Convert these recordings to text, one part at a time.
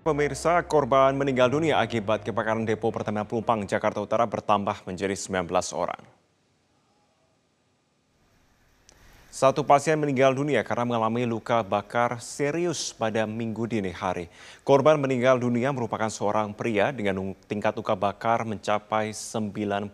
Pemirsa, korban meninggal dunia akibat kebakaran depo Pertamina Pelumpang, Jakarta Utara bertambah menjadi 19 orang. Satu pasien meninggal dunia karena mengalami luka bakar serius pada minggu dini hari. Korban meninggal dunia merupakan seorang pria dengan tingkat luka bakar mencapai 95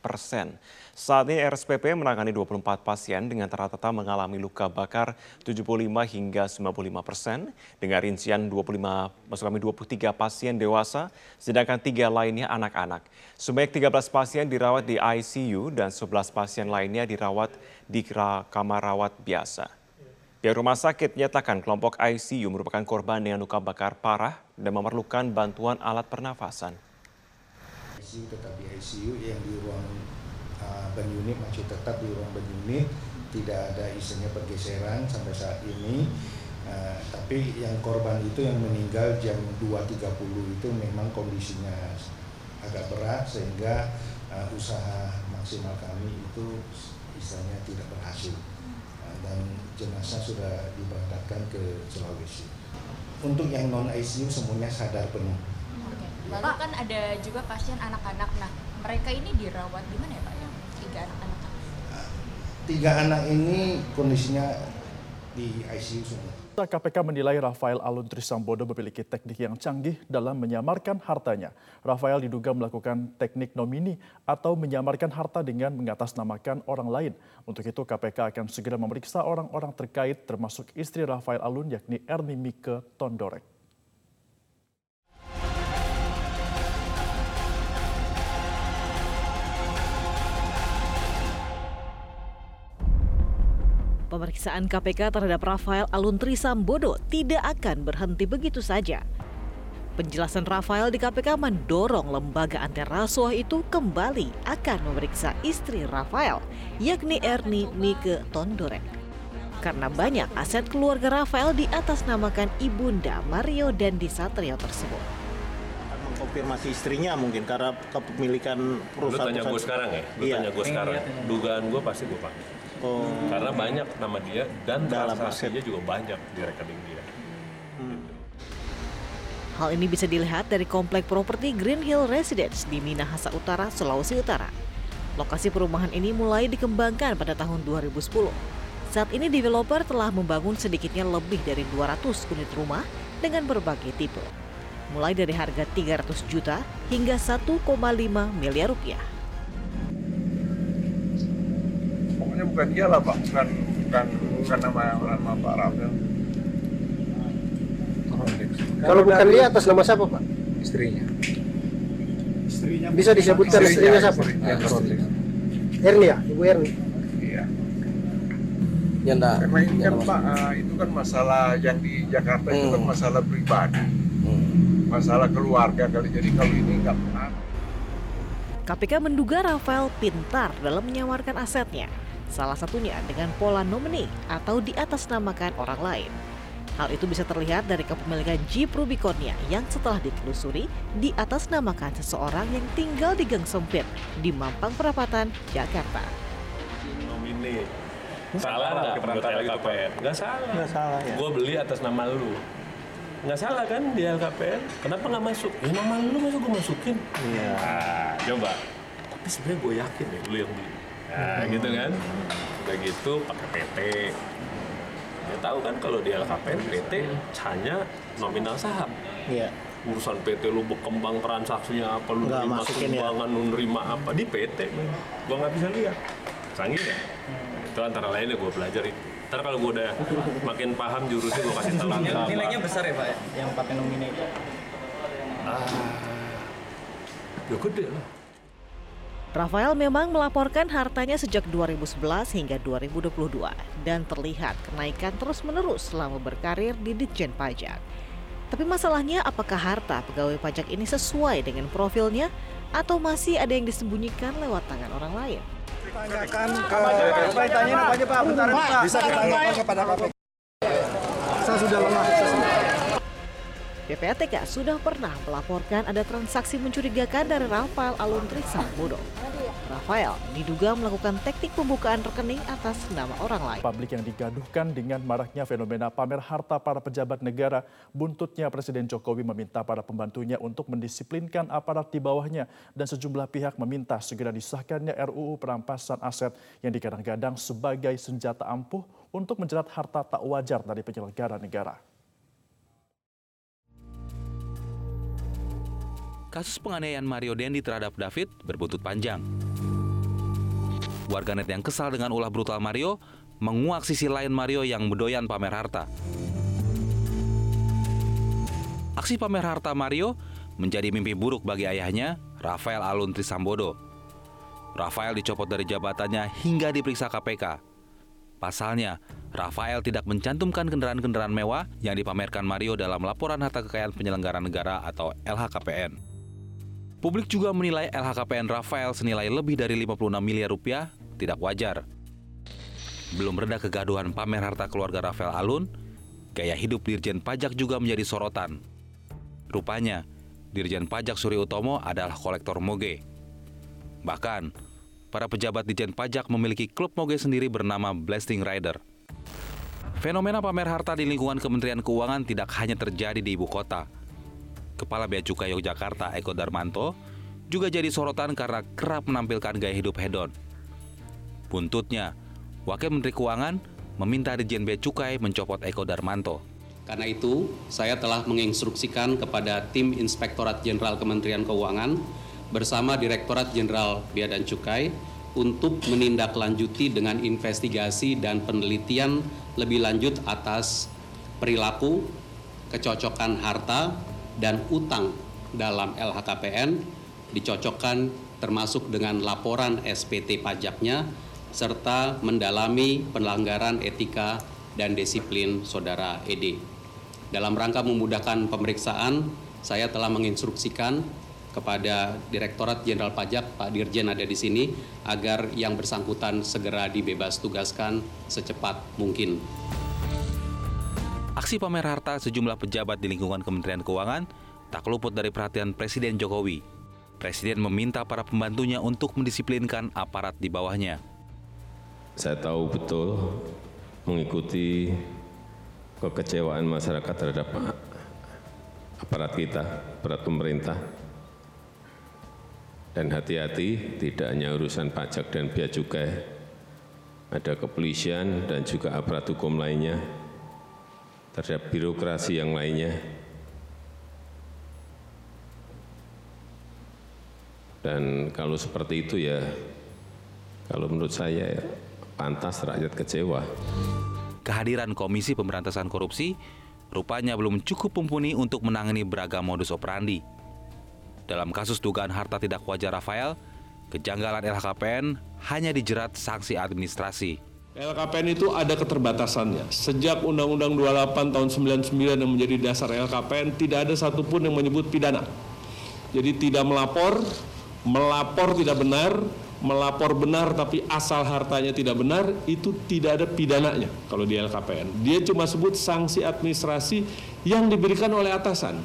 persen. Saat ini RSPP menangani 24 pasien dengan rata-rata mengalami luka bakar 75 hingga 95 persen, dengan rincian 25, maksud kami 23 pasien dewasa, sedangkan tiga lainnya anak-anak. Sebanyak 13 pasien dirawat di ICU dan 11 pasien lainnya dirawat di kamar rawat biasa. Pihak rumah sakit menyatakan kelompok ICU merupakan korban dengan luka bakar parah dan memerlukan bantuan alat pernafasan. ICU tetap di ICU yang di ruang uh, ban unit masih tetap di ruang ban unit tidak ada isinya pergeseran sampai saat ini uh, tapi yang korban itu yang meninggal jam 2.30 itu memang kondisinya agak berat sehingga uh, usaha maksimal kami itu istilahnya tidak berhasil dan jenazah sudah diberangkatkan ke Sulawesi untuk yang non ICU semuanya sadar penuh. Lalu kan ada juga pasien anak-anak. Nah, mereka ini dirawat di mana ya Pak? Tiga anak ini kondisinya di ICU semua. KPK menilai Rafael Alun Trisambodo memiliki teknik yang canggih dalam menyamarkan hartanya. Rafael diduga melakukan teknik nomini atau menyamarkan harta dengan mengatasnamakan orang lain. Untuk itu KPK akan segera memeriksa orang-orang terkait termasuk istri Rafael Alun yakni Erni Mike Tondorek. Pemeriksaan KPK terhadap Rafael Aluntri Sambodo tidak akan berhenti begitu saja. Penjelasan Rafael di KPK mendorong lembaga anti rasuah itu kembali akan memeriksa istri Rafael, yakni Erni Mike Tondorek. Karena banyak aset keluarga Rafael di atas namakan ibunda Mario dan Satrio tersebut mengkonfirmasi istrinya mungkin karena kepemilikan perusahaan. Lu tanya gue sekarang ya, lu iya. tanya gue sekarang. Dugaan gue pasti gue pakai. Oh. Karena banyak nama dia dan transaksinya juga banyak di rekening dia. Hmm. Hal ini bisa dilihat dari komplek properti Green Hill Residence di Minahasa Utara, Sulawesi Utara. Lokasi perumahan ini mulai dikembangkan pada tahun 2010. Saat ini developer telah membangun sedikitnya lebih dari 200 unit rumah dengan berbagai tipe. Mulai dari harga 300 juta hingga 1,5 miliar rupiah. Bukan dia lah pak. Bukan bukan bukan nama nama pak Rafael. Kalau bukan dia atas nama siapa pak? Istrinya. Istrinya bisa disebutkan istrinya, istrinya siapa? ah, Erni ya? Ibu Erni iya. Ya enggak karena ini kan pak uh, itu kan masalah yang di Jakarta hmm. itu kan hmm. masalah pribadi. Hmm. masalah keluarga kali. Jadi kalau ini nggak pernah KPK menduga Rafael pintar dalam menyamarkan asetnya salah satunya dengan pola nomini atau di atas namakan orang lain. Hal itu bisa terlihat dari kepemilikan Jeep Rubiconnya yang setelah ditelusuri di atas namakan seseorang yang tinggal di Gang Sempit di Mampang Perapatan, Jakarta. Nomini. Salah nggak menurut LKPN? Nggak salah. Nggak salah ya. Gue beli atas nama lu. Nggak salah kan di LKPN? Kenapa nggak masuk? Ya nama lu masa gue masukin? Iya. Nah, coba. Tapi sebenarnya gue yakin deh lu yang beli Nah, gitu kan. Udah gitu pakai PT. Ya tahu kan kalau di LKPN PT hanya nominal saham. Iya. Urusan PT lu berkembang transaksinya apa lu nggak nerima ya. sumbangan, ya. lu nerima apa di PT. Gua nggak bisa lihat. Canggih ya? Itu antara lainnya gue belajar itu. Ntar kalau gue udah makin paham jurusnya gue kasih tahu. Nilainya besar ya Pak ya? Yang pakai nomine itu? Ah, ya gede lah. Rafael memang melaporkan hartanya sejak 2011 hingga 2022 dan terlihat kenaikan terus-menerus selama berkarir di Ditjen Pajak. Tapi masalahnya apakah harta pegawai pajak ini sesuai dengan profilnya atau masih ada yang disembunyikan lewat tangan orang lain? Tanyakan ke Pak, tanya apa Pak, bentar Pak. Bisa ditanyakan kepada KPK. Saya sudah lelah. PPATK sudah pernah melaporkan ada transaksi mencurigakan dari Rafael Aluntri Sambodo. Rafael diduga melakukan teknik pembukaan rekening atas nama orang lain. Publik yang digaduhkan dengan maraknya fenomena pamer harta para pejabat negara, buntutnya Presiden Jokowi meminta para pembantunya untuk mendisiplinkan aparat di bawahnya dan sejumlah pihak meminta segera disahkannya RUU perampasan aset yang digadang-gadang sebagai senjata ampuh untuk menjerat harta tak wajar dari penyelenggara negara. Kasus penganiayaan Mario Dendi terhadap David berbuntut panjang. Warganet yang kesal dengan ulah brutal Mario menguak sisi lain Mario yang bedoyan pamer harta. Aksi pamer harta Mario menjadi mimpi buruk bagi ayahnya, Rafael Alun Trisambodo. Rafael dicopot dari jabatannya hingga diperiksa KPK. Pasalnya, Rafael tidak mencantumkan kendaraan-kendaraan mewah yang dipamerkan Mario dalam laporan harta kekayaan penyelenggara negara atau LHKPN. Publik juga menilai LHKPN Rafael senilai lebih dari 56 miliar rupiah tidak wajar. Belum reda kegaduhan pamer harta keluarga Rafael Alun, gaya hidup Dirjen Pajak juga menjadi sorotan. Rupanya, Dirjen Pajak Surya Utomo adalah kolektor moge. Bahkan, para pejabat Dirjen Pajak memiliki klub moge sendiri bernama Blasting Rider. Fenomena pamer harta di lingkungan Kementerian Keuangan tidak hanya terjadi di ibu kota – Kepala Bea Cukai Yogyakarta Eko Darmanto juga jadi sorotan karena kerap menampilkan gaya hidup hedon. Buntutnya, Wakil Menteri Keuangan meminta Dirjen Bea Cukai mencopot Eko Darmanto. Karena itu, saya telah menginstruksikan kepada tim Inspektorat Jenderal Kementerian Keuangan bersama Direktorat Jenderal Bea dan Cukai untuk menindaklanjuti dengan investigasi dan penelitian lebih lanjut atas perilaku, kecocokan harta, dan utang dalam LHKPN dicocokkan termasuk dengan laporan SPT pajaknya serta mendalami pelanggaran etika dan disiplin saudara ED. Dalam rangka memudahkan pemeriksaan, saya telah menginstruksikan kepada Direktorat Jenderal Pajak Pak Dirjen ada di sini agar yang bersangkutan segera dibebas tugaskan secepat mungkin. Aksi pamer harta sejumlah pejabat di lingkungan Kementerian Keuangan tak luput dari perhatian Presiden Jokowi. Presiden meminta para pembantunya untuk mendisiplinkan aparat di bawahnya. Saya tahu betul mengikuti kekecewaan masyarakat terhadap aparat kita, aparat pemerintah. Dan hati-hati, tidak hanya urusan pajak dan biaya cukai, ada kepolisian dan juga aparat hukum lainnya terhadap birokrasi yang lainnya. Dan kalau seperti itu ya, kalau menurut saya ya, pantas rakyat kecewa. Kehadiran Komisi Pemberantasan Korupsi rupanya belum cukup mumpuni untuk menangani beragam modus operandi. Dalam kasus dugaan harta tidak wajar Rafael, kejanggalan LHKPN hanya dijerat sanksi administrasi. LKPN itu ada keterbatasannya. Sejak Undang-Undang 28 tahun 99 yang menjadi dasar LKPN, tidak ada satupun yang menyebut pidana. Jadi tidak melapor, melapor tidak benar, melapor benar tapi asal hartanya tidak benar, itu tidak ada pidananya kalau di LKPN. Dia cuma sebut sanksi administrasi yang diberikan oleh atasan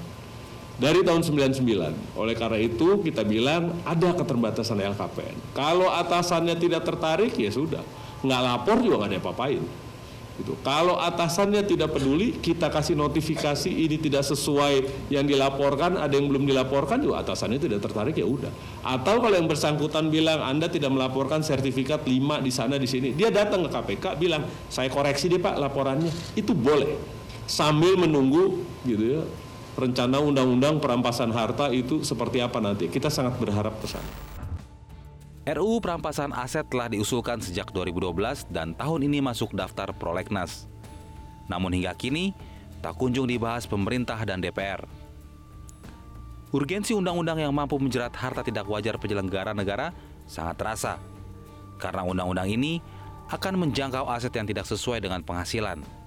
dari tahun 99. Oleh karena itu kita bilang ada keterbatasan LKPN. Kalau atasannya tidak tertarik ya sudah nggak lapor juga nggak ada apa-apain. Gitu. Kalau atasannya tidak peduli, kita kasih notifikasi ini tidak sesuai yang dilaporkan, ada yang belum dilaporkan juga atasannya tidak tertarik ya udah. Atau kalau yang bersangkutan bilang Anda tidak melaporkan sertifikat 5 di sana di sini, dia datang ke KPK bilang saya koreksi deh Pak laporannya, itu boleh. Sambil menunggu gitu ya rencana undang-undang perampasan harta itu seperti apa nanti. Kita sangat berharap ke sana. RUU perampasan aset telah diusulkan sejak 2012 dan tahun ini masuk daftar prolegnas. Namun hingga kini, tak kunjung dibahas pemerintah dan DPR. Urgensi undang-undang yang mampu menjerat harta tidak wajar penyelenggara negara sangat terasa. Karena undang-undang ini akan menjangkau aset yang tidak sesuai dengan penghasilan.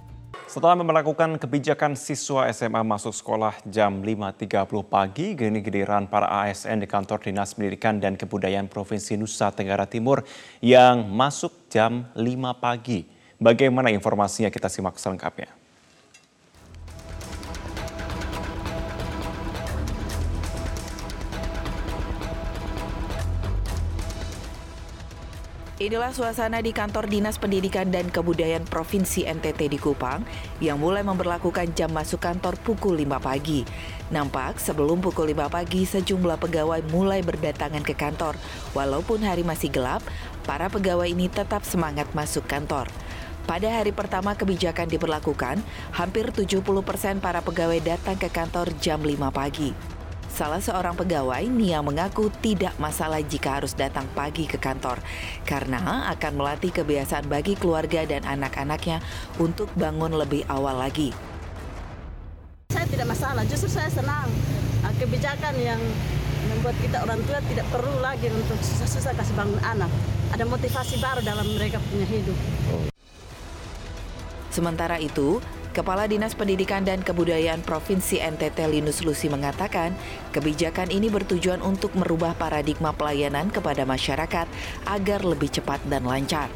Setelah memperlakukan kebijakan siswa SMA masuk sekolah jam 5.30 pagi, gini giliran para ASN di kantor Dinas Pendidikan dan Kebudayaan Provinsi Nusa Tenggara Timur yang masuk jam 5 pagi. Bagaimana informasinya kita simak selengkapnya. Inilah suasana di kantor Dinas Pendidikan dan Kebudayaan Provinsi NTT di Kupang yang mulai memperlakukan jam masuk kantor pukul 5 pagi. Nampak sebelum pukul 5 pagi sejumlah pegawai mulai berdatangan ke kantor. Walaupun hari masih gelap, para pegawai ini tetap semangat masuk kantor. Pada hari pertama kebijakan diberlakukan, hampir 70 persen para pegawai datang ke kantor jam 5 pagi. Salah seorang pegawai, Nia mengaku tidak masalah jika harus datang pagi ke kantor karena akan melatih kebiasaan bagi keluarga dan anak-anaknya untuk bangun lebih awal lagi. Saya tidak masalah, justru saya senang Nah, kebijakan yang membuat kita orang tua tidak perlu lagi untuk susah-susah kasih bangun anak. Ada motivasi baru dalam mereka punya hidup. Sementara itu, Kepala Dinas Pendidikan dan Kebudayaan Provinsi NTT Linus Lusi mengatakan, kebijakan ini bertujuan untuk merubah paradigma pelayanan kepada masyarakat agar lebih cepat dan lancar.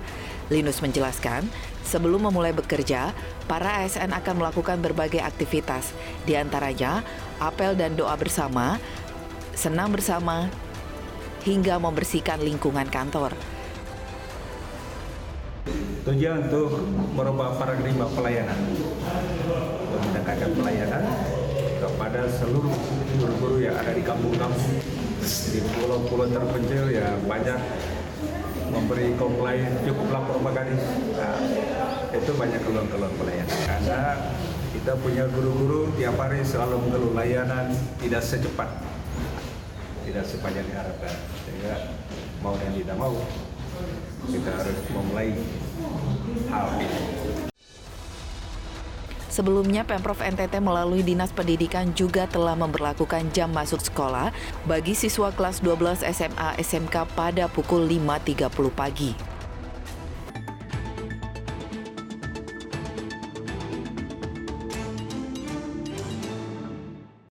Linus menjelaskan, sebelum memulai bekerja, para ASN akan melakukan berbagai aktivitas, di antaranya apel dan doa bersama, senam bersama, hingga membersihkan lingkungan kantor. Tujuan untuk merubah paradigma pelayanan, untuk mendekatkan pelayanan kepada seluruh guru-guru yang ada di kampung-kampung, di pulau-pulau terpencil ya banyak memberi komplain cukup lapor gadis. Nah, itu banyak keluhan-keluhan pelayanan. Karena kita punya guru-guru tiap hari selalu mengeluh layanan tidak secepat, tidak sepanjang diharapkan. Sehingga mau dan tidak mau kita harus memulai hal ini. Sebelumnya, Pemprov NTT melalui Dinas Pendidikan juga telah memperlakukan jam masuk sekolah bagi siswa kelas 12 SMA SMK pada pukul 5.30 pagi.